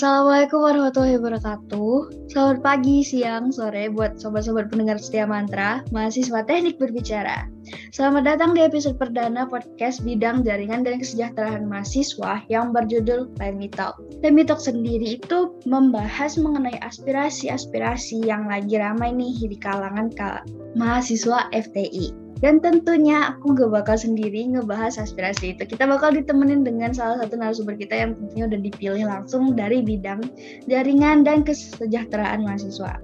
Assalamualaikum warahmatullahi wabarakatuh. Selamat pagi, siang, sore buat sobat-sobat pendengar setia mantra, mahasiswa teknik berbicara. Selamat datang di episode perdana podcast bidang jaringan dan kesejahteraan mahasiswa yang berjudul Lemi Talk. Lemi Talk sendiri itu membahas mengenai aspirasi-aspirasi yang lagi ramai nih di kalangan mahasiswa FTI. Dan tentunya aku gak bakal sendiri ngebahas aspirasi itu. Kita bakal ditemenin dengan salah satu narasumber kita yang tentunya udah dipilih langsung dari bidang jaringan dan kesejahteraan mahasiswa.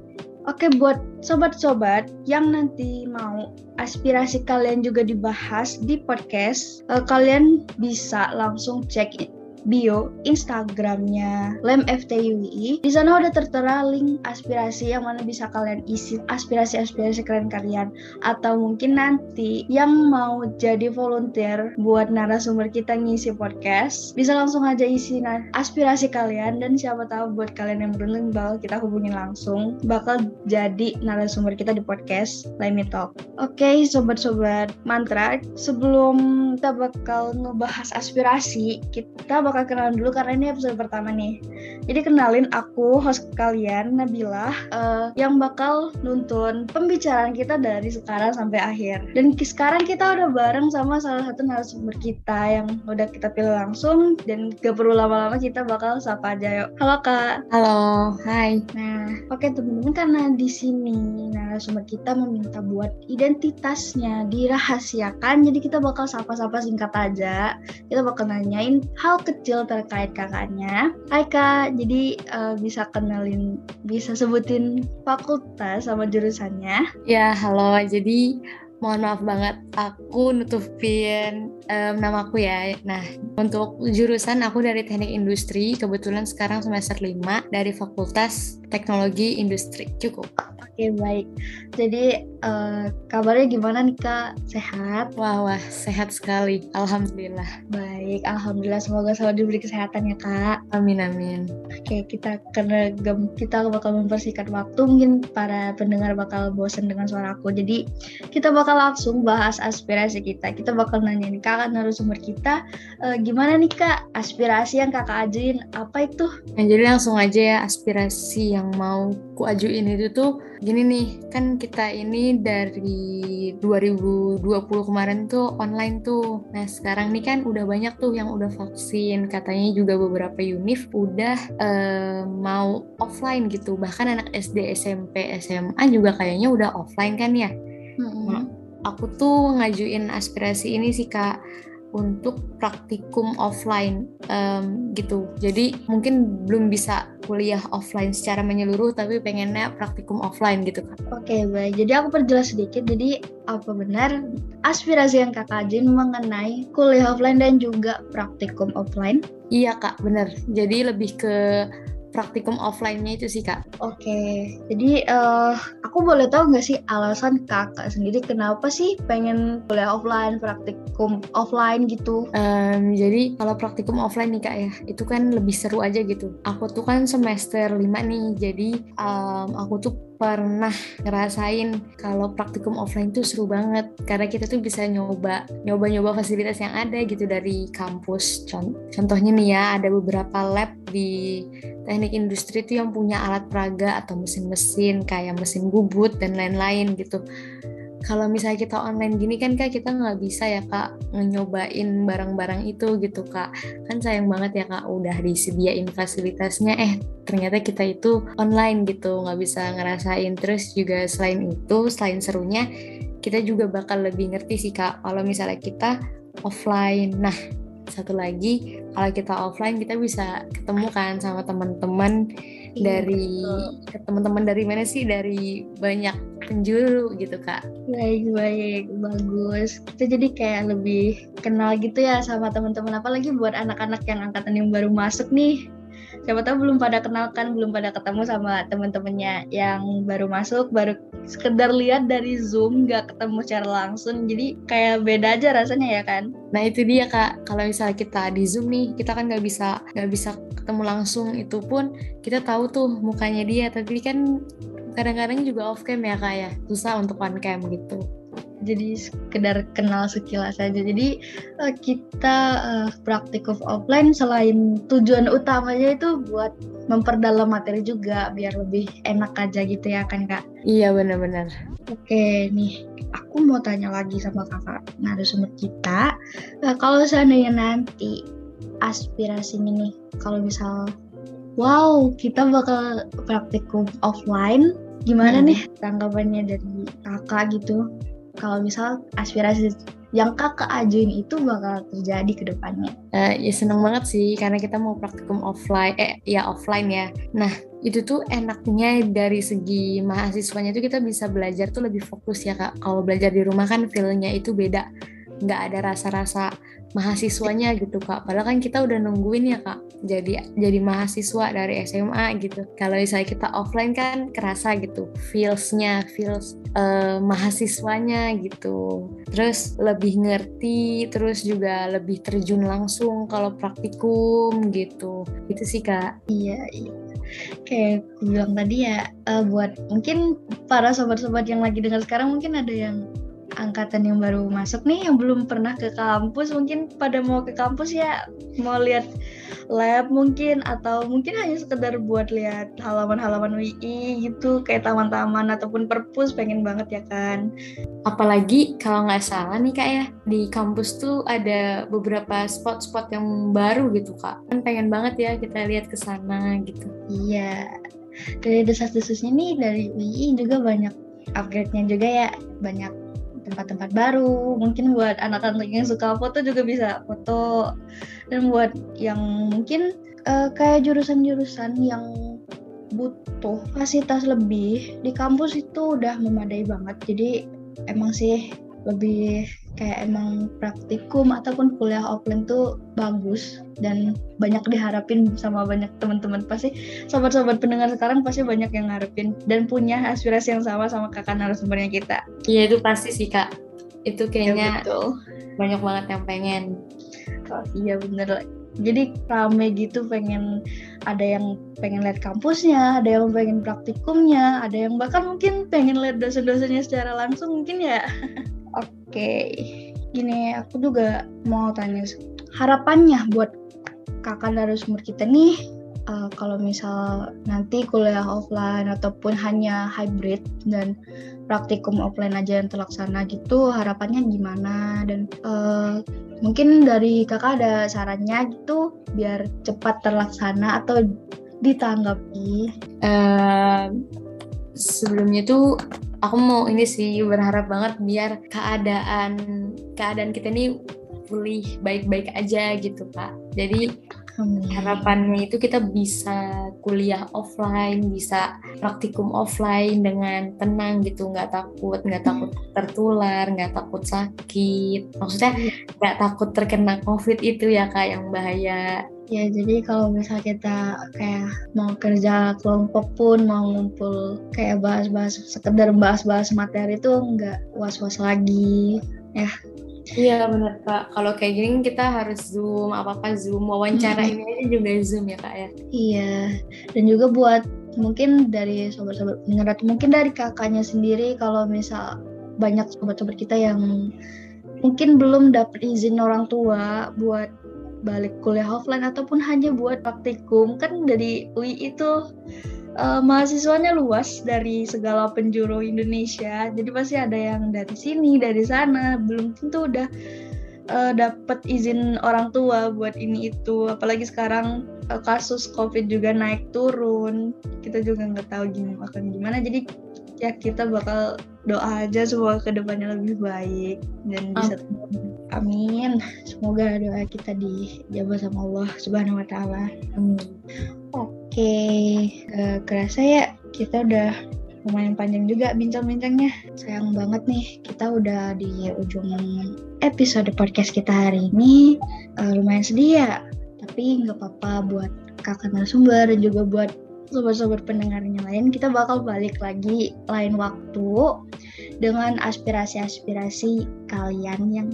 Oke, buat sobat-sobat yang nanti mau aspirasi kalian juga dibahas di podcast, uh, kalian bisa langsung cek bio Instagramnya Lem FTUI. Di sana udah tertera link aspirasi yang mana bisa kalian isi aspirasi-aspirasi kalian-kalian atau mungkin nanti yang mau jadi volunteer buat narasumber kita ngisi podcast bisa langsung aja isi aspirasi kalian dan siapa tahu buat kalian yang beruntung bakal kita hubungin langsung bakal jadi narasumber kita di podcast Let Me Talk. Oke, okay, sobat-sobat mantra, sebelum kita bakal ngebahas aspirasi, kita bakal bakal kenalan dulu karena ini episode pertama nih. Jadi kenalin aku host kalian Nabila uh, yang bakal nuntun pembicaraan kita dari sekarang sampai akhir. Dan sekarang kita udah bareng sama salah satu narasumber kita yang udah kita pilih langsung dan gak perlu lama-lama kita bakal sapa aja yuk. Halo Kak. Halo, hai. Nah, oke okay, teman-teman karena di sini narasumber kita meminta buat identitasnya dirahasiakan, jadi kita bakal sapa-sapa singkat aja. Kita bakal nanyain hal kecil kecil terkait kakaknya. Hai kak, jadi uh, bisa kenalin, bisa sebutin fakultas sama jurusannya? Ya, halo. Jadi mohon maaf banget aku nutupin um, nama aku ya. Nah, untuk jurusan aku dari Teknik Industri, kebetulan sekarang semester 5 dari Fakultas Teknologi Industri. Cukup. Oke, baik. Jadi uh, kabarnya gimana nih Kak? Sehat? Wah, wah, sehat sekali. Alhamdulillah. Baik, alhamdulillah semoga selalu diberi kesehatan ya Kak. Amin amin. Oke, kita karena kita bakal mempersingkat waktu, mungkin para pendengar bakal bosan dengan suara aku. Jadi kita bakal langsung bahas aspirasi kita. Kita bakal nanya nih Kak narasumber kita, uh, gimana nih Kak aspirasi yang Kakak ajuin apa itu? Nah, jadi langsung aja ya aspirasi yang mau ku ajuin itu tuh gini nih, kan kita ini dari 2020 kemarin tuh online tuh. Nah, sekarang nih kan udah banyak tuh yang udah vaksin. Katanya juga beberapa univ udah uh, mau offline gitu. Bahkan anak SD, SMP, SMA juga kayaknya udah offline kan ya. Mm-hmm. Nah, aku tuh ngajuin aspirasi ini sih Kak untuk praktikum offline um, gitu. Jadi mungkin belum bisa kuliah offline secara menyeluruh tapi pengennya praktikum offline gitu kan. Oke baik, jadi aku perjelas sedikit. Jadi apa benar aspirasi yang kakak Jin mengenai kuliah offline dan juga praktikum offline? Iya kak, benar. Jadi lebih ke praktikum offline-nya itu sih kak. Oke, jadi uh, aku boleh tahu nggak sih alasan kakak sendiri kenapa sih pengen kuliah offline, praktikum offline gitu? Um, jadi kalau praktikum offline nih kak ya, itu kan lebih seru aja gitu. Aku tuh kan semester 5 nih, jadi um, aku tuh pernah ngerasain kalau praktikum offline tuh seru banget. Karena kita tuh bisa nyoba nyoba-nyoba fasilitas yang ada gitu dari kampus. Contohnya nih ya ada beberapa lab di teknik industri tuh yang punya alat peraga atau mesin-mesin kayak mesin bubut dan lain-lain gitu kalau misalnya kita online gini kan kak kita nggak bisa ya kak nyobain barang-barang itu gitu kak. Kan sayang banget ya kak udah disediain fasilitasnya. Eh ternyata kita itu online gitu nggak bisa ngerasain. Terus juga selain itu selain serunya kita juga bakal lebih ngerti sih kak kalau misalnya kita offline. Nah satu lagi kalau kita offline kita bisa ketemu kan sama teman-teman iya, dari teman-teman dari mana sih? Dari banyak penjuru gitu kak. Baik baik. Bagus. Kita jadi kayak lebih kenal gitu ya sama teman-teman. Apalagi buat anak-anak yang angkatan yang baru masuk nih. Siapa tahu belum pada kenalkan belum pada ketemu sama teman-temannya yang baru masuk. Baru sekedar lihat dari zoom nggak ketemu secara langsung. Jadi kayak beda aja rasanya ya kan? Nah itu dia kak. Kalau misalnya kita di zoom nih kita kan nggak bisa nggak bisa ketemu langsung. Itu pun kita tahu tuh mukanya dia. Tapi kan kadang-kadang juga off cam ya kak ya susah untuk on cam gitu jadi sekedar kenal sekilas saja. Jadi uh, kita uh, praktik of offline selain tujuan utamanya itu buat memperdalam materi juga biar lebih enak aja gitu ya kan kak? Iya benar-benar. Oke nih, aku mau tanya lagi sama kakak narasumber kita. Uh, kalau seandainya nanti aspirasinya nih, kalau misal wow kita bakal praktikum offline gimana hmm. nih tanggapannya dari kakak gitu kalau misal aspirasi yang kakak ajuin itu bakal terjadi ke depannya? Uh, ya seneng banget sih karena kita mau praktikum offline, eh ya offline ya. Nah itu tuh enaknya dari segi mahasiswanya tuh kita bisa belajar tuh lebih fokus ya kak. Kalau belajar di rumah kan feelnya itu beda, nggak ada rasa-rasa mahasiswanya gitu kak. Padahal kan kita udah nungguin ya kak jadi jadi mahasiswa dari SMA gitu. Kalau misalnya kita offline kan kerasa gitu feelsnya feels uh, mahasiswanya gitu. Terus lebih ngerti terus juga lebih terjun langsung kalau praktikum gitu. Itu sih kak. Iya iya. Kayak aku bilang tadi ya uh, buat mungkin para sobat-sobat yang lagi dengar sekarang mungkin ada yang angkatan yang baru masuk nih yang belum pernah ke kampus. Mungkin pada mau ke kampus ya mau lihat lab mungkin atau mungkin hanya sekedar buat lihat halaman-halaman WI gitu kayak taman-taman ataupun perpus pengen banget ya kan. Apalagi kalau nggak salah nih kak ya di kampus tuh ada beberapa spot-spot yang baru gitu kak. Kan pengen banget ya kita lihat ke sana gitu. Iya. Dari desas-desusnya nih dari WI juga banyak upgrade-nya juga ya. Banyak tempat-tempat baru. Mungkin buat anak-anak yang suka foto juga bisa foto. Dan buat yang mungkin uh, kayak jurusan-jurusan yang butuh fasilitas lebih di kampus itu udah memadai banget. Jadi emang sih lebih kayak emang praktikum ataupun kuliah offline tuh bagus dan banyak diharapin sama banyak teman-teman pasti sobat-sobat pendengar sekarang pasti banyak yang ngarepin dan punya aspirasi yang sama sama kakak narasumbernya kita. Iya itu pasti sih kak. Itu kayaknya ya, betul. banyak banget yang pengen. Oh, iya bener. Jadi rame gitu pengen ada yang pengen lihat kampusnya, ada yang pengen praktikumnya, ada yang bahkan mungkin pengen lihat dosen-dosennya secara langsung mungkin ya. Oke, gini aku juga mau tanya harapannya buat kakak narasumber kita nih uh, kalau misal nanti kuliah offline ataupun hanya hybrid dan praktikum offline aja yang terlaksana gitu harapannya gimana? Dan uh, mungkin dari kakak ada sarannya gitu biar cepat terlaksana atau ditanggapi? Uh, sebelumnya tuh aku mau ini sih berharap banget biar keadaan keadaan kita ini pulih baik-baik aja gitu kak. Jadi harapannya itu kita bisa kuliah offline bisa praktikum offline dengan tenang gitu nggak takut nggak takut tertular nggak takut sakit maksudnya iya. nggak takut terkena covid itu ya kak yang bahaya Ya, jadi kalau misal kita kayak mau kerja kelompok pun mau ngumpul kayak bahas-bahas sekedar bahas-bahas materi itu nggak was-was lagi ya. Iya benar kak. Kalau kayak gini kita harus zoom apa apa zoom wawancara hmm. ini aja juga zoom ya kak ya. Iya. Dan juga buat mungkin dari sobat-sobat pendengar mungkin dari kakaknya sendiri kalau misal banyak sobat-sobat kita yang mungkin belum dapat izin orang tua buat balik kuliah offline ataupun hanya buat praktikum kan dari UI itu uh, mahasiswanya luas dari segala penjuru Indonesia. Jadi pasti ada yang dari sini dari sana. Belum tentu udah uh, dapat izin orang tua buat ini itu. Apalagi sekarang uh, kasus covid juga naik turun. Kita juga nggak tahu gimana akan gimana. Jadi ya kita bakal doa aja semoga ke depannya lebih baik dan bisa amin. Semoga doa kita dijawab sama Allah subhanahu wa taala. Amin. Oke uh, kerasa ya kita udah lumayan panjang juga bincang-bincangnya. Sayang banget nih kita udah di ujung episode podcast kita hari ini. Uh, lumayan sedih ya tapi nggak apa-apa buat kakak narasumber dan juga buat sobat-sobat pendengarnya lain, kita bakal balik lagi lain waktu dengan aspirasi-aspirasi kalian yang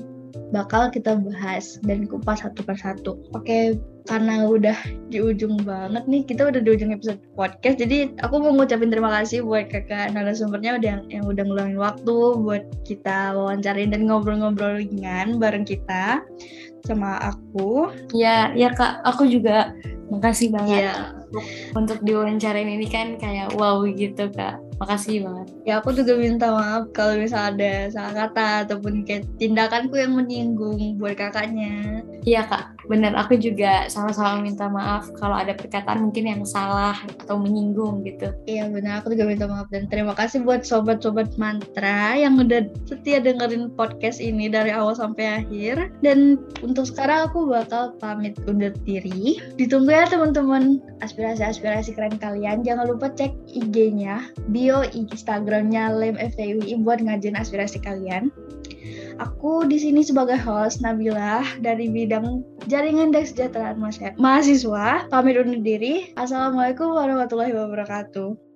bakal kita bahas dan kupas satu persatu. Oke, karena udah di ujung banget nih, kita udah di ujung episode podcast. Jadi aku mau ngucapin terima kasih buat kakak narasumbernya udah yang, yang udah ngeluangin waktu buat kita wawancarin dan ngobrol-ngobrol ringan bareng kita sama aku. Ya, ya kak, aku juga makasih banget Iya. untuk diwawancarain ini kan kayak wow gitu kak. Makasih banget. Ya aku juga minta maaf kalau misal ada salah kata ataupun kayak tindakanku yang menyinggung buat kakaknya. Iya kak, bener aku juga sama-sama minta maaf kalau ada perkataan mungkin yang salah atau menyinggung gitu. Iya benar, aku juga minta maaf dan terima kasih buat sobat-sobat mantra yang udah setia dengerin podcast ini dari awal sampai akhir. Dan untuk sekarang aku bakal pamit undur diri. Ditunggu ya teman-teman aspirasi-aspirasi keren kalian. Jangan lupa cek IG-nya, bio Instagramnya Lem FTUI buat ngajuin aspirasi kalian. Aku di sini sebagai host Nabila dari bidang jaringan dan kesejahteraan mahasiswa. Pamit undur diri. Assalamualaikum warahmatullahi wabarakatuh.